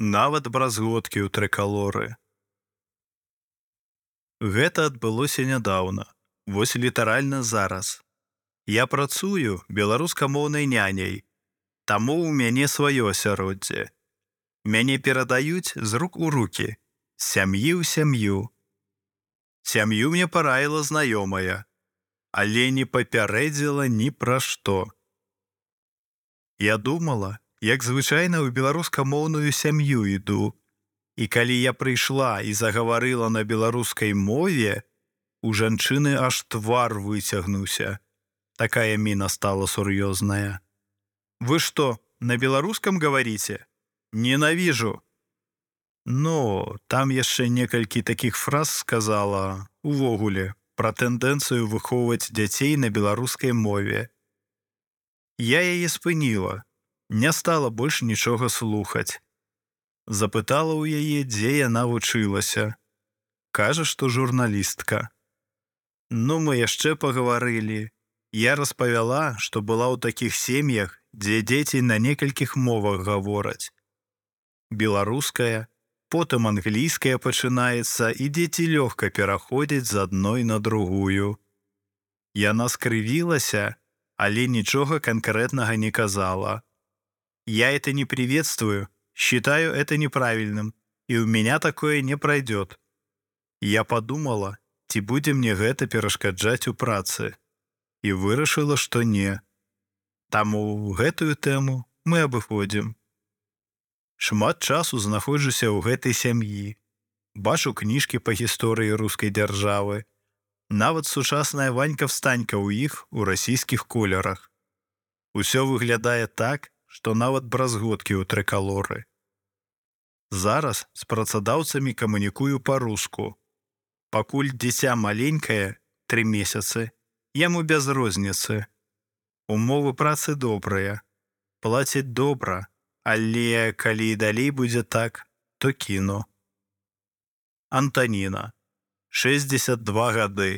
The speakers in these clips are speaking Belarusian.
нават бразготкі ў трыкалоры. Гэта адбылося нядаўна, вось літаральна зараз. Я працую беларускамоўнай няняй, таму ў мяне сваё асяроддзе. Мяне перадаюць з рук у руки, сям'і ў сям'ю. Сям'ю мне параіла знаёмая, але не папярэдзіла ні пра што. Я думала, як звычайна ў беларускамоўную сям'ю іду. І калі я прыйшла і загаварыла на беларускай мове, у жанчыны аж твар выцягнуўся. Такая міна стала сур'ёзная. Вы што, на беларускам гаварыце? Ненавіжу. Ну, там яшчэ некалькі такіх фраз сказала увогуле пра тэндэнцыю выхоўваць дзяцей на беларускай мове. Я яе спыніла, не стала больш нічога слухаць. Запытала ў яе, дзе яна вучылася. Кажа, што журналістка. Ну мы яшчэ пагаварылі. Я распавяла, што была ў такіх сем'ях, дзе дзеці на некалькіх мовах гавораць. Беларуская, потым англійская пачынаецца і дзеці лёгка пераходзяць з адной на другую. Яна скрывілася, але нічога канкрэтнага не казала. Я это не приветствую, считаю это неправильным, и у меня такое не пройдет. Я подумала, ці будзе мне гэта перашкаджаць у працы, і вырашыла, што не. Таму гэтую тэму мы абыходзім. Шмат часу знаходжуся ў гэтай сям'і. Бачу кніжкі па гісторыі рускай дзяржавы. Нават сучасная ванька встанька ў іх у расійскіх колерах. Усё выглядае так, што нават бразготкі ў трыкалоры. Зараз з працадаўцамі камунікую па-руску. Пакуль дзіця маленькае тры месяцы, яму без розніцы. Умовы працы добрыя, плацяць добра, але калі і далей будзе так, то кіно. Антаніна 62 гады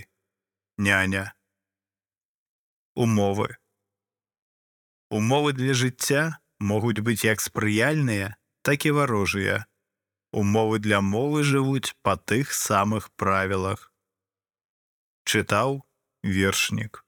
няня умовы Умовы для жыцця могуць быць як спрыяльныя, так і варожыя. Умовы для мовы жывуць па тых самых правілах. Чытаў вершнік.